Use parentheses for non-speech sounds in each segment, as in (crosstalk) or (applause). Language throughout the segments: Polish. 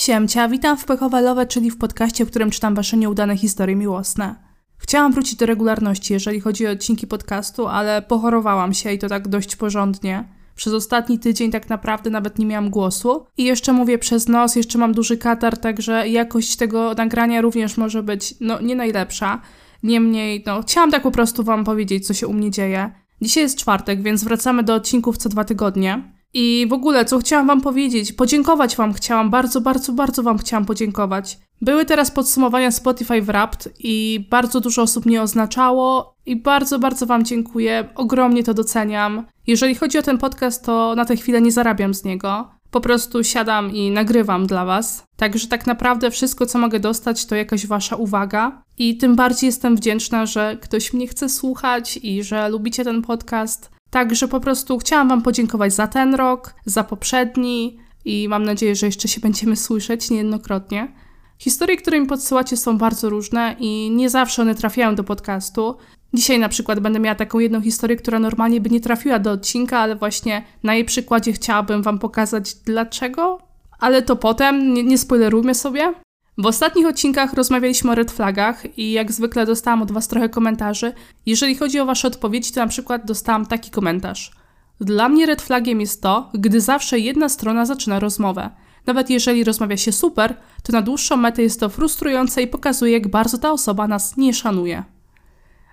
Siemcia, witam w Pechowalowe, czyli w podcaście, w którym czytam wasze nieudane historie miłosne. Chciałam wrócić do regularności, jeżeli chodzi o odcinki podcastu, ale pochorowałam się i to tak dość porządnie. Przez ostatni tydzień tak naprawdę nawet nie miałam głosu. I jeszcze mówię przez nos, jeszcze mam duży katar, także jakość tego nagrania również może być, no, nie najlepsza. Niemniej, no, chciałam tak po prostu wam powiedzieć, co się u mnie dzieje. Dzisiaj jest czwartek, więc wracamy do odcinków co dwa tygodnie. I w ogóle, co chciałam Wam powiedzieć, podziękować Wam chciałam, bardzo, bardzo, bardzo Wam chciałam podziękować. Były teraz podsumowania Spotify Wrapped i bardzo dużo osób mnie oznaczało i bardzo, bardzo Wam dziękuję, ogromnie to doceniam. Jeżeli chodzi o ten podcast, to na tę chwilę nie zarabiam z niego. Po prostu siadam i nagrywam dla Was. Także tak naprawdę wszystko, co mogę dostać, to jakaś Wasza uwaga. I tym bardziej jestem wdzięczna, że ktoś mnie chce słuchać i że lubicie ten podcast. Także po prostu chciałam Wam podziękować za ten rok, za poprzedni i mam nadzieję, że jeszcze się (laughs) będziemy słyszeć niejednokrotnie. Historie, które mi podsyłacie są bardzo różne i nie zawsze one trafiają do podcastu. Dzisiaj na przykład będę miała taką jedną historię, która normalnie by nie trafiła do odcinka, ale właśnie na jej przykładzie chciałabym Wam pokazać dlaczego. Ale to potem, nie, nie spoilerujmy sobie. W ostatnich odcinkach rozmawialiśmy o red flagach i jak zwykle dostałam od Was trochę komentarzy. Jeżeli chodzi o Wasze odpowiedzi, to na przykład dostałam taki komentarz. Dla mnie red flagiem jest to, gdy zawsze jedna strona zaczyna rozmowę. Nawet jeżeli rozmawia się super, to na dłuższą metę jest to frustrujące i pokazuje, jak bardzo ta osoba nas nie szanuje.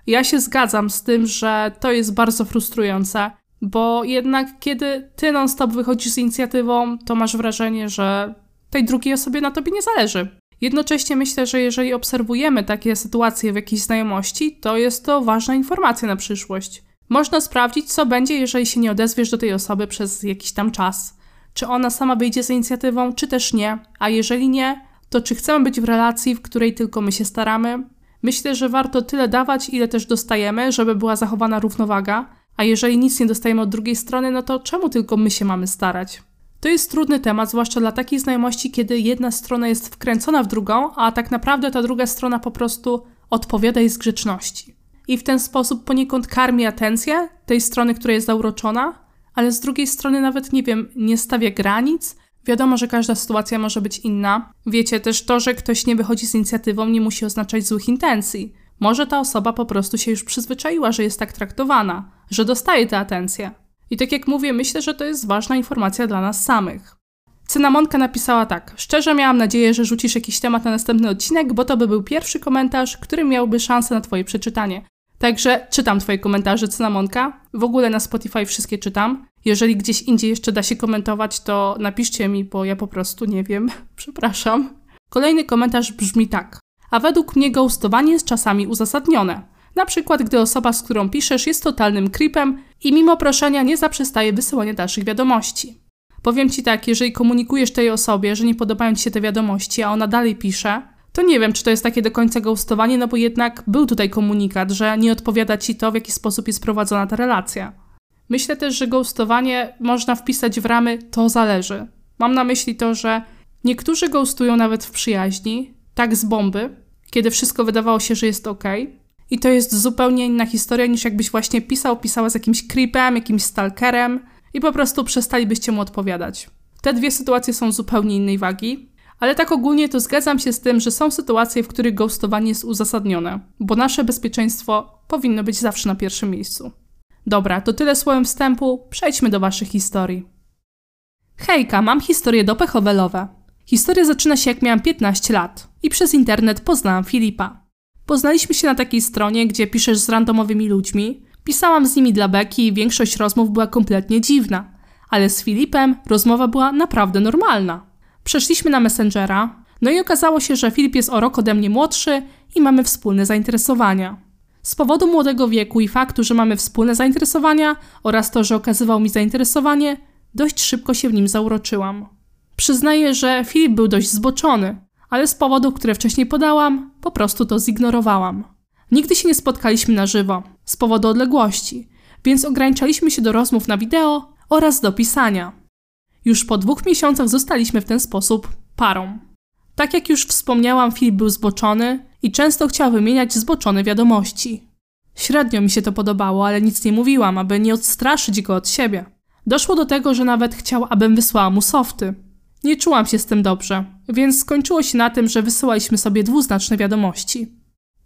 Ja się zgadzam z tym, że to jest bardzo frustrujące, bo jednak kiedy ty non-stop wychodzisz z inicjatywą, to masz wrażenie, że tej drugiej osobie na tobie nie zależy. Jednocześnie myślę, że jeżeli obserwujemy takie sytuacje w jakiejś znajomości, to jest to ważna informacja na przyszłość. Można sprawdzić, co będzie, jeżeli się nie odezwiesz do tej osoby przez jakiś tam czas. Czy ona sama wyjdzie z inicjatywą, czy też nie, a jeżeli nie, to czy chcemy być w relacji, w której tylko my się staramy? Myślę, że warto tyle dawać, ile też dostajemy, żeby była zachowana równowaga, a jeżeli nic nie dostajemy od drugiej strony, no to czemu tylko my się mamy starać? To jest trudny temat, zwłaszcza dla takich znajomości, kiedy jedna strona jest wkręcona w drugą, a tak naprawdę ta druga strona po prostu odpowiada jej z grzeczności. I w ten sposób poniekąd karmi atencję tej strony, która jest zauroczona, ale z drugiej strony nawet, nie wiem, nie stawia granic. Wiadomo, że każda sytuacja może być inna. Wiecie też to, że ktoś nie wychodzi z inicjatywą, nie musi oznaczać złych intencji. Może ta osoba po prostu się już przyzwyczaiła, że jest tak traktowana, że dostaje tę atencję. I tak jak mówię, myślę, że to jest ważna informacja dla nas samych. Cynamonka napisała tak. Szczerze miałam nadzieję, że rzucisz jakiś temat na następny odcinek, bo to by był pierwszy komentarz, który miałby szansę na twoje przeczytanie. Także czytam twoje komentarze, Cynamonka. W ogóle na Spotify wszystkie czytam. Jeżeli gdzieś indziej jeszcze da się komentować, to napiszcie mi, bo ja po prostu nie wiem. (laughs) Przepraszam. Kolejny komentarz brzmi tak. A według mnie ghostowanie jest czasami uzasadnione. Na przykład, gdy osoba, z którą piszesz, jest totalnym creepem i mimo proszenia nie zaprzestaje wysyłania dalszych wiadomości. Powiem ci tak, jeżeli komunikujesz tej osobie, że nie podobają ci się te wiadomości, a ona dalej pisze, to nie wiem, czy to jest takie do końca ghostowanie, no bo jednak był tutaj komunikat, że nie odpowiada ci to, w jaki sposób jest prowadzona ta relacja. Myślę też, że ghostowanie można wpisać w ramy to zależy. Mam na myśli to, że niektórzy ghostują nawet w przyjaźni, tak z bomby, kiedy wszystko wydawało się, że jest ok, i to jest zupełnie inna historia niż jakbyś właśnie pisał, pisała z jakimś creepem, jakimś stalkerem i po prostu przestalibyście mu odpowiadać. Te dwie sytuacje są zupełnie innej wagi, ale tak ogólnie to zgadzam się z tym, że są sytuacje, w których ghostowanie jest uzasadnione, bo nasze bezpieczeństwo powinno być zawsze na pierwszym miejscu. Dobra, to tyle słowem wstępu, przejdźmy do waszych historii. Hejka, mam historię dopechowelowe. Historia zaczyna się jak miałam 15 lat i przez internet poznałam Filipa. Poznaliśmy się na takiej stronie, gdzie piszesz z randomowymi ludźmi. Pisałam z nimi dla beki i większość rozmów była kompletnie dziwna. Ale z Filipem rozmowa była naprawdę normalna. Przeszliśmy na Messengera, no i okazało się, że Filip jest o rok ode mnie młodszy i mamy wspólne zainteresowania. Z powodu młodego wieku i faktu, że mamy wspólne zainteresowania oraz to, że okazywał mi zainteresowanie, dość szybko się w nim zauroczyłam. Przyznaję, że Filip był dość zboczony, ale z powodów, które wcześniej podałam, po prostu to zignorowałam. Nigdy się nie spotkaliśmy na żywo, z powodu odległości, więc ograniczaliśmy się do rozmów na wideo oraz do pisania. Już po dwóch miesiącach zostaliśmy w ten sposób parą. Tak jak już wspomniałam, Filip był zboczony i często chciał wymieniać zboczone wiadomości. Średnio mi się to podobało, ale nic nie mówiłam, aby nie odstraszyć go od siebie. Doszło do tego, że nawet chciał, abym wysłała mu softy. Nie czułam się z tym dobrze, więc skończyło się na tym, że wysyłaliśmy sobie dwuznaczne wiadomości.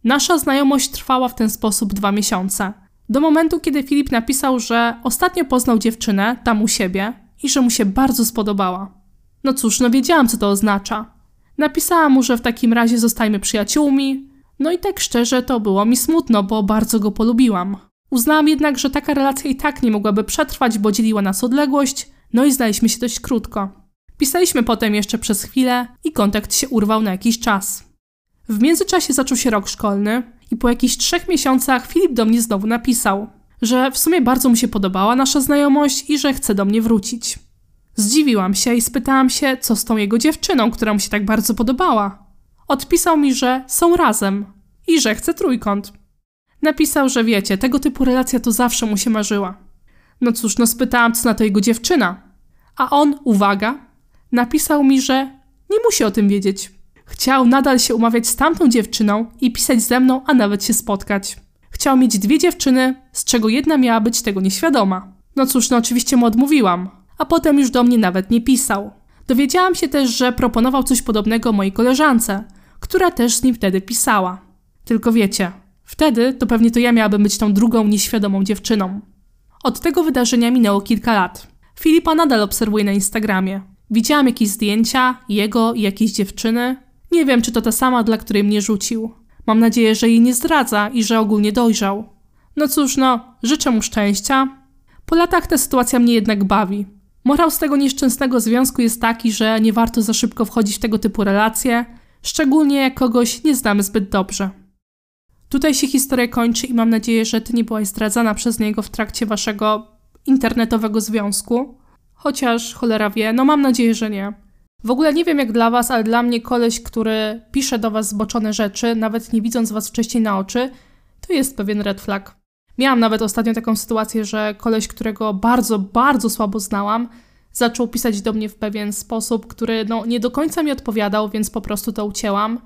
Nasza znajomość trwała w ten sposób dwa miesiące. Do momentu, kiedy Filip napisał, że ostatnio poznał dziewczynę tam u siebie i że mu się bardzo spodobała. No cóż, no wiedziałam, co to oznacza. Napisałam mu, że w takim razie zostajmy przyjaciółmi. No i tak szczerze, to było mi smutno, bo bardzo go polubiłam. Uznałam jednak, że taka relacja i tak nie mogłaby przetrwać, bo dzieliła nas odległość, no i znaliśmy się dość krótko. Pisaliśmy potem jeszcze przez chwilę i kontakt się urwał na jakiś czas. W międzyczasie zaczął się rok szkolny i po jakichś trzech miesiącach Filip do mnie znowu napisał, że w sumie bardzo mu się podobała nasza znajomość i że chce do mnie wrócić. Zdziwiłam się i spytałam się, co z tą jego dziewczyną, która mu się tak bardzo podobała. Odpisał mi, że są razem i że chce trójkąt. Napisał, że wiecie, tego typu relacja to zawsze mu się marzyła. No cóż, no spytałam, co na to jego dziewczyna. A on, uwaga, napisał mi, że nie musi o tym wiedzieć. Chciał nadal się umawiać z tamtą dziewczyną i pisać ze mną, a nawet się spotkać. Chciał mieć dwie dziewczyny, z czego jedna miała być tego nieświadoma. No cóż, no oczywiście mu odmówiłam, a potem już do mnie nawet nie pisał. Dowiedziałam się też, że proponował coś podobnego mojej koleżance, która też z nim wtedy pisała. Tylko wiecie, wtedy to pewnie to ja miałabym być tą drugą nieświadomą dziewczyną. Od tego wydarzenia minęło kilka lat. Filipa nadal obserwuję na Instagramie. Widziałam jakieś zdjęcia, jego i jakiejś dziewczyny. Nie wiem, czy to ta sama, dla której mnie rzucił. Mam nadzieję, że jej nie zdradza i że ogólnie dojrzał. No cóż, no, życzę mu szczęścia. Po latach ta sytuacja mnie jednak bawi. Morał z tego nieszczęsnego związku jest taki, że nie warto za szybko wchodzić w tego typu relacje, szczególnie jak kogoś nie znamy zbyt dobrze. Tutaj się historia kończy i mam nadzieję, że ty nie byłaś zdradzana przez niego w trakcie waszego internetowego związku. Chociaż cholera wie, no mam nadzieję, że nie. W ogóle nie wiem jak dla was, ale dla mnie koleś, który pisze do was zboczone rzeczy, nawet nie widząc was wcześniej na oczy, to jest pewien red flag. Miałam nawet ostatnio taką sytuację, że koleś, którego bardzo, bardzo słabo znałam, zaczął pisać do mnie w pewien sposób, który no, nie do końca mi odpowiadał, więc po prostu to ucięłam.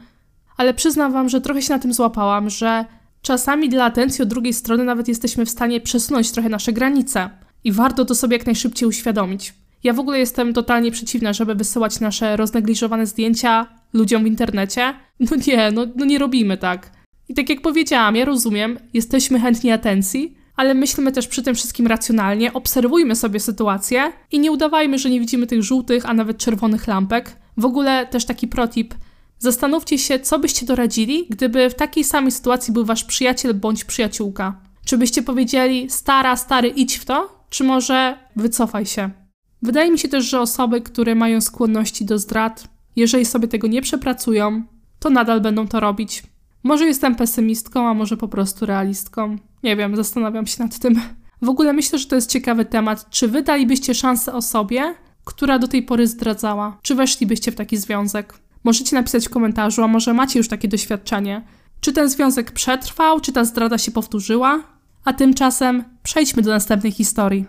Ale przyznam wam, że trochę się na tym złapałam, że czasami dla atencji od drugiej strony nawet jesteśmy w stanie przesunąć trochę nasze granice. I warto to sobie jak najszybciej uświadomić. Ja w ogóle jestem totalnie przeciwna, żeby wysyłać nasze roznegliżowane zdjęcia ludziom w internecie. No nie, no, no nie robimy tak. I tak jak powiedziałam, ja rozumiem, jesteśmy chętni atencji, ale myślmy też przy tym wszystkim racjonalnie, obserwujmy sobie sytuację i nie udawajmy, że nie widzimy tych żółtych, a nawet czerwonych lampek. W ogóle też taki protip. Zastanówcie się, co byście doradzili, gdyby w takiej samej sytuacji był wasz przyjaciel bądź przyjaciółka. Czy byście powiedzieli, stara, stary, idź w to? Czy może wycofaj się? Wydaje mi się też, że osoby, które mają skłonności do zdrad, jeżeli sobie tego nie przepracują, to nadal będą to robić. Może jestem pesymistką, a może po prostu realistką. Nie wiem, zastanawiam się nad tym. W ogóle myślę, że to jest ciekawy temat. Czy wy dalibyście szansę osobie, która do tej pory zdradzała? Czy weszlibyście w taki związek? Możecie napisać w komentarzu, a może macie już takie doświadczenie. Czy ten związek przetrwał, czy ta zdrada się powtórzyła? A tymczasem przejdźmy do następnej historii.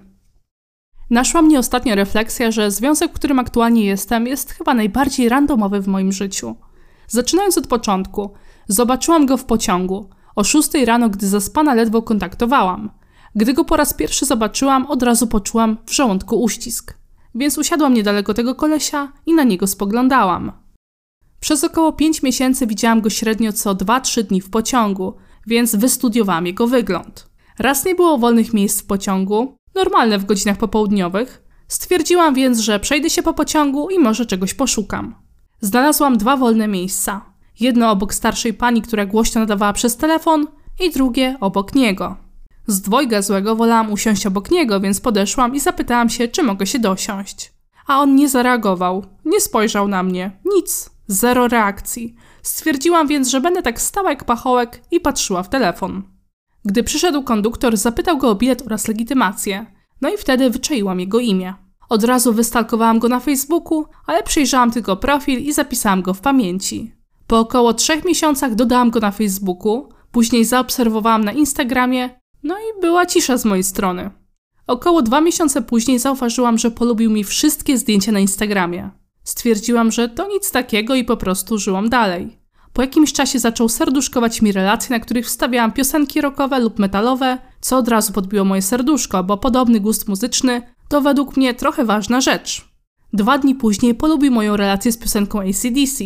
Naszła mnie ostatnia refleksja, że związek, w którym aktualnie jestem, jest chyba najbardziej randomowy w moim życiu. Zaczynając od początku, zobaczyłam go w pociągu. O 6 rano, gdy zaspana ledwo kontaktowałam. Gdy go po raz pierwszy zobaczyłam, od razu poczułam w żołądku uścisk. Więc usiadłam niedaleko tego kolesia i na niego spoglądałam. Przez około 5 miesięcy widziałam go średnio co 2-3 dni w pociągu, więc wystudiowałam jego wygląd. Raz nie było wolnych miejsc w pociągu, normalne w godzinach popołudniowych. Stwierdziłam więc, że przejdę się po pociągu i może czegoś poszukam. Znalazłam dwa wolne miejsca. Jedno obok starszej pani, która głośno nadawała przez telefon, i drugie obok niego. Z dwojga złego wolałam usiąść obok niego, więc podeszłam i zapytałam się, czy mogę się dosiąść. A on nie zareagował, nie spojrzał na mnie, nic, zero reakcji. Stwierdziłam więc, że będę tak stała jak pachołek i patrzyła w telefon. Gdy przyszedł konduktor, zapytał go o bilet oraz legitymację. No i wtedy wyczaiłam jego imię. Od razu wystalkowałam go na Facebooku, ale przejrzałam tylko profil i zapisałam go w pamięci. Po około trzech miesiącach dodałam go na Facebooku, później zaobserwowałam na Instagramie, no i była cisza z mojej strony. Około dwa miesiące później zauważyłam, że polubił mi wszystkie zdjęcia na Instagramie. Stwierdziłam, że to nic takiego i po prostu żyłam dalej. Po jakimś czasie zaczął serduszkować mi relacje, na których wstawiałam piosenki rockowe lub metalowe, co od razu podbiło moje serduszko, bo podobny gust muzyczny to według mnie trochę ważna rzecz. Dwa dni później polubił moją relację z piosenką ACDC,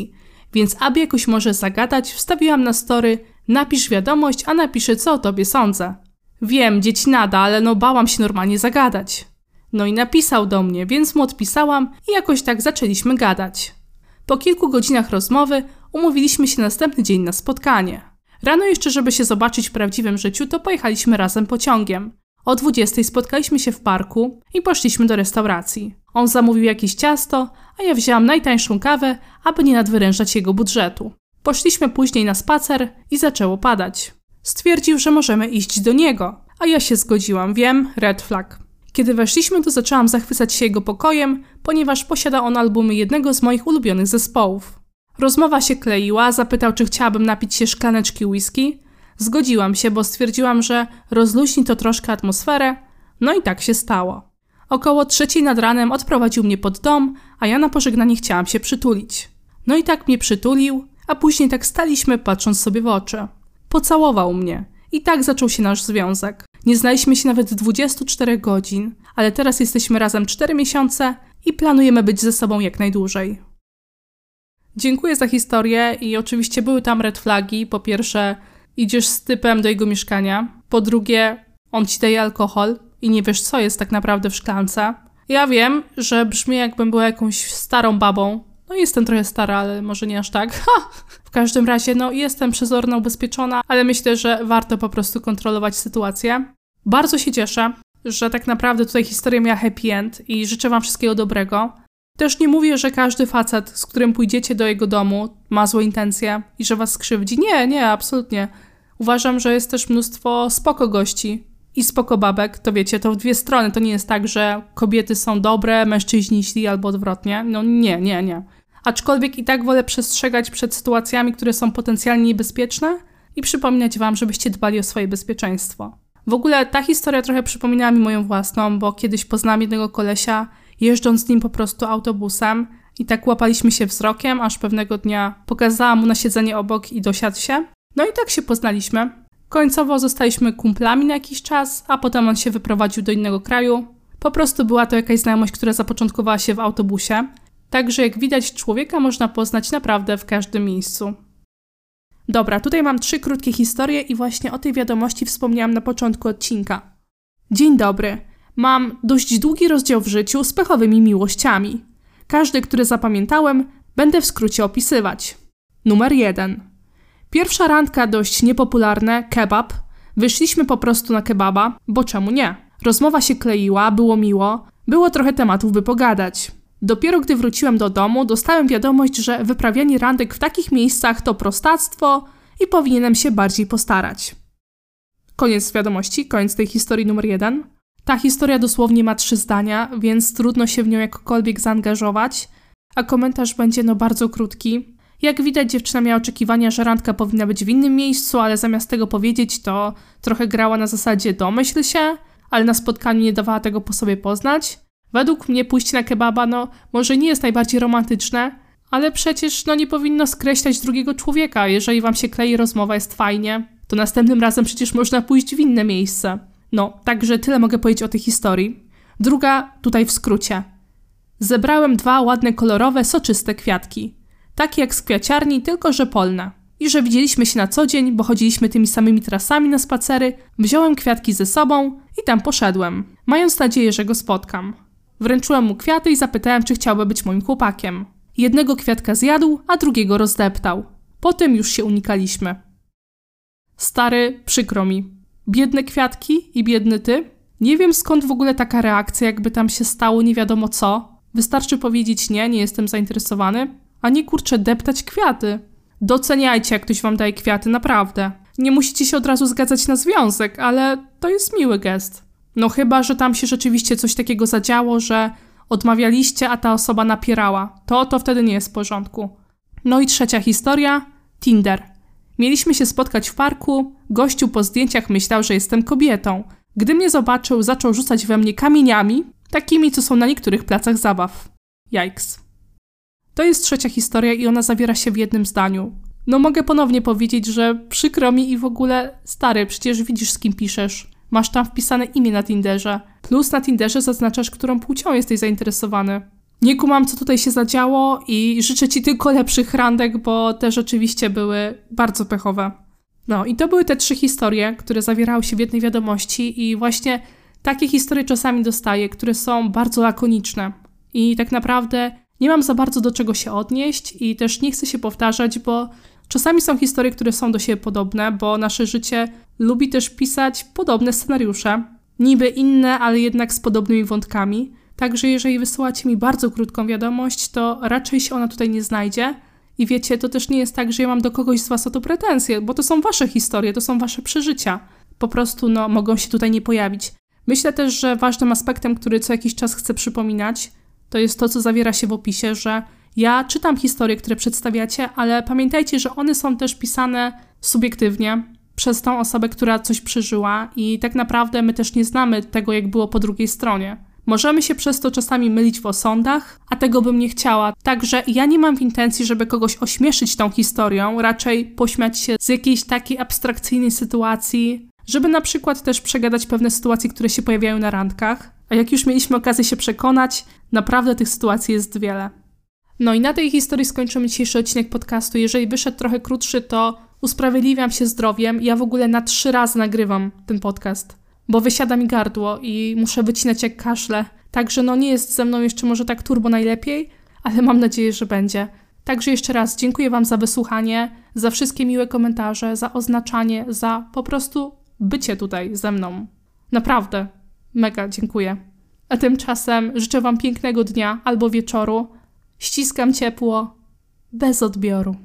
więc aby jakoś może zagadać, wstawiłam na story napisz wiadomość, a napiszę co o tobie sądzę. Wiem, dzieci nada, ale no bałam się normalnie zagadać. No i napisał do mnie, więc mu odpisałam i jakoś tak zaczęliśmy gadać. Po kilku godzinach rozmowy umówiliśmy się następny dzień na spotkanie. Rano jeszcze, żeby się zobaczyć w prawdziwym życiu, to pojechaliśmy razem pociągiem. O 20 spotkaliśmy się w parku i poszliśmy do restauracji. On zamówił jakieś ciasto, a ja wzięłam najtańszą kawę, aby nie nadwyrężać jego budżetu. Poszliśmy później na spacer i zaczęło padać. Stwierdził, że możemy iść do niego, a ja się zgodziłam, wiem, red flag. Kiedy weszliśmy, to zaczęłam zachwycać się jego pokojem, ponieważ posiada on albumy jednego z moich ulubionych zespołów. Rozmowa się kleiła, zapytał, czy chciałabym napić się szklaneczki whisky. Zgodziłam się, bo stwierdziłam, że rozluźni to troszkę atmosferę, no i tak się stało. Około trzeciej nad ranem odprowadził mnie pod dom, a ja na pożegnanie chciałam się przytulić. No i tak mnie przytulił, a później tak staliśmy patrząc sobie w oczy. Pocałował mnie i tak zaczął się nasz związek. Nie znaliśmy się nawet 24 godzin, ale teraz jesteśmy razem 4 miesiące i planujemy być ze sobą jak najdłużej. Dziękuję za historię i oczywiście były tam red flagi. Po pierwsze, idziesz z typem do jego mieszkania. Po drugie, on ci daje alkohol i nie wiesz, co jest tak naprawdę w szklance. Ja wiem, że brzmi jakbym była jakąś starą babą. No jestem trochę stara, ale może nie aż tak. (laughs) Ha! W każdym razie, no jestem przezorna, ubezpieczona, ale myślę, że warto po prostu kontrolować sytuację. Bardzo się cieszę, że tak naprawdę tutaj historia miała happy end i życzę Wam wszystkiego dobrego. Też nie mówię, że każdy facet, z którym pójdziecie do jego domu, ma złe intencje i że Was skrzywdzi. Nie, nie, absolutnie. Uważam, że jest też mnóstwo spoko gości i spoko babek. To wiecie, to w dwie strony. To nie jest tak, że kobiety są dobre, mężczyźni źli albo odwrotnie. No nie, nie, nie. Aczkolwiek i tak wolę przestrzegać przed sytuacjami, które są potencjalnie niebezpieczne i przypominać Wam, żebyście dbali o swoje bezpieczeństwo. W ogóle ta historia trochę przypominała mi moją własną, bo kiedyś poznałam jednego kolesia, jeżdżąc z nim po prostu autobusem i tak łapaliśmy się wzrokiem, aż pewnego dnia pokazałam mu na siedzenie obok i dosiadł się. No i tak się poznaliśmy. Końcowo zostaliśmy kumplami na jakiś czas, a potem on się wyprowadził do innego kraju. Po prostu była to jakaś znajomość, która zapoczątkowała się w autobusie. Także jak widać, człowieka można poznać naprawdę w każdym miejscu. Dobra, tutaj mam trzy krótkie historie i właśnie o tej wiadomości wspomniałam na początku odcinka. Dzień dobry. Mam dość długi rozdział w życiu z pechowymi miłościami. Każdy, który zapamiętałem, będę w skrócie opisywać. Numer 1. Pierwsza randka dość niepopularne, kebab. Wyszliśmy po prostu na kebaba, bo czemu nie? Rozmowa się kleiła, było miło, było trochę tematów, by pogadać. Dopiero gdy wróciłem do domu, dostałem wiadomość, że wyprawianie randek w takich miejscach to prostactwo i powinienem się bardziej postarać. Koniec wiadomości, koniec tej historii numer jeden. Ta historia dosłownie ma trzy zdania, więc trudno się w nią jakkolwiek zaangażować, a komentarz będzie no bardzo krótki. Jak widać, dziewczyna miała oczekiwania, że randka powinna być w innym miejscu, ale zamiast tego powiedzieć, to trochę grała na zasadzie domyśl się, ale na spotkaniu nie dawała tego po sobie poznać. Według mnie pójście na kebaba, no, może nie jest najbardziej romantyczne, ale przecież, no, nie powinno skreślać drugiego człowieka. Jeżeli wam się klei rozmowa, jest fajnie, to następnym razem przecież można pójść w inne miejsce. No, także tyle mogę powiedzieć o tej historii. Druga, tutaj w skrócie. Zebrałem dwa ładne, kolorowe, soczyste kwiatki. Takie jak z kwiaciarni, tylko że polne. I że widzieliśmy się na co dzień, bo chodziliśmy tymi samymi trasami na spacery, wziąłem kwiatki ze sobą i tam poszedłem, mając nadzieję, że go spotkam. Wręczyłem mu kwiaty i zapytałem, czy chciałby być moim chłopakiem. Jednego kwiatka zjadł, a drugiego rozdeptał. Potem już się unikaliśmy. Stary, przykro mi. Biedne kwiatki i biedny ty? Nie wiem skąd w ogóle taka reakcja, jakby tam się stało nie wiadomo co. Wystarczy powiedzieć nie, nie jestem zainteresowany, a nie kurczę deptać kwiaty. Doceniajcie, jak ktoś wam daje kwiaty, naprawdę. Nie musicie się od razu zgadzać na związek, ale to jest miły gest. No chyba, że tam się rzeczywiście coś takiego zadziało, że odmawialiście, a ta osoba napierała. To to wtedy nie jest w porządku. No i trzecia historia Tinder. Mieliśmy się spotkać w parku. Gościu po zdjęciach myślał, że jestem kobietą. Gdy mnie zobaczył, zaczął rzucać we mnie kamieniami, takimi, co są na niektórych placach zabaw. Yikes. To jest trzecia historia i ona zawiera się w jednym zdaniu. No mogę ponownie powiedzieć, że przykro mi i w ogóle stary, przecież widzisz z kim piszesz. Masz tam wpisane imię na Tinderze. Plus na Tinderze zaznaczasz, którą płcią jesteś zainteresowany. Nie kumam, co tutaj się zadziało i życzę Ci tylko lepszych randek, bo te rzeczywiście były bardzo pechowe. No i to były te trzy historie, które zawierały się w jednej wiadomości i właśnie takie historie czasami dostaję, które są bardzo lakoniczne. I tak naprawdę nie mam za bardzo do czego się odnieść i też nie chcę się powtarzać, bo czasami są historie, które są do siebie podobne, bo nasze życie lubi też pisać podobne scenariusze, niby inne, ale jednak z podobnymi wątkami. Także jeżeli wysyłacie mi bardzo krótką wiadomość, to raczej się ona tutaj nie znajdzie. I wiecie, to też nie jest tak, że ja mam do kogoś z was o to pretensje, bo to są wasze historie, to są wasze przeżycia. Po prostu, no, mogą się tutaj nie pojawić. Myślę też, że ważnym aspektem, który co jakiś czas chcę przypominać, to jest to, co zawiera się w opisie, że ja czytam historie, które przedstawiacie, ale pamiętajcie, że one są też pisane subiektywnie przez tą osobę, która coś przeżyła i tak naprawdę my też nie znamy tego, jak było po drugiej stronie. Możemy się przez to czasami mylić w osądach, a tego bym nie chciała. Także ja nie mam w intencji, żeby kogoś ośmieszyć tą historią, raczej pośmiać się z jakiejś takiej abstrakcyjnej sytuacji, żeby na przykład też przegadać pewne sytuacje, które się pojawiają na randkach. A jak już mieliśmy okazję się przekonać, naprawdę tych sytuacji jest wiele. No i na tej historii skończymy dzisiejszy odcinek podcastu. Jeżeli wyszedł trochę krótszy, to usprawiedliwiam się zdrowiem. Ja w ogóle na trzy razy nagrywam ten podcast, bo wysiada mi gardło i muszę wycinać jak kaszle. Także no nie jest ze mną jeszcze może tak turbo najlepiej, ale mam nadzieję, że będzie. Także jeszcze raz dziękuję Wam za wysłuchanie, za wszystkie miłe komentarze, za oznaczanie, za po prostu bycie tutaj ze mną. Naprawdę, mega dziękuję. A tymczasem życzę Wam pięknego dnia albo wieczoru. Ściskam ciepło, bez odbioru.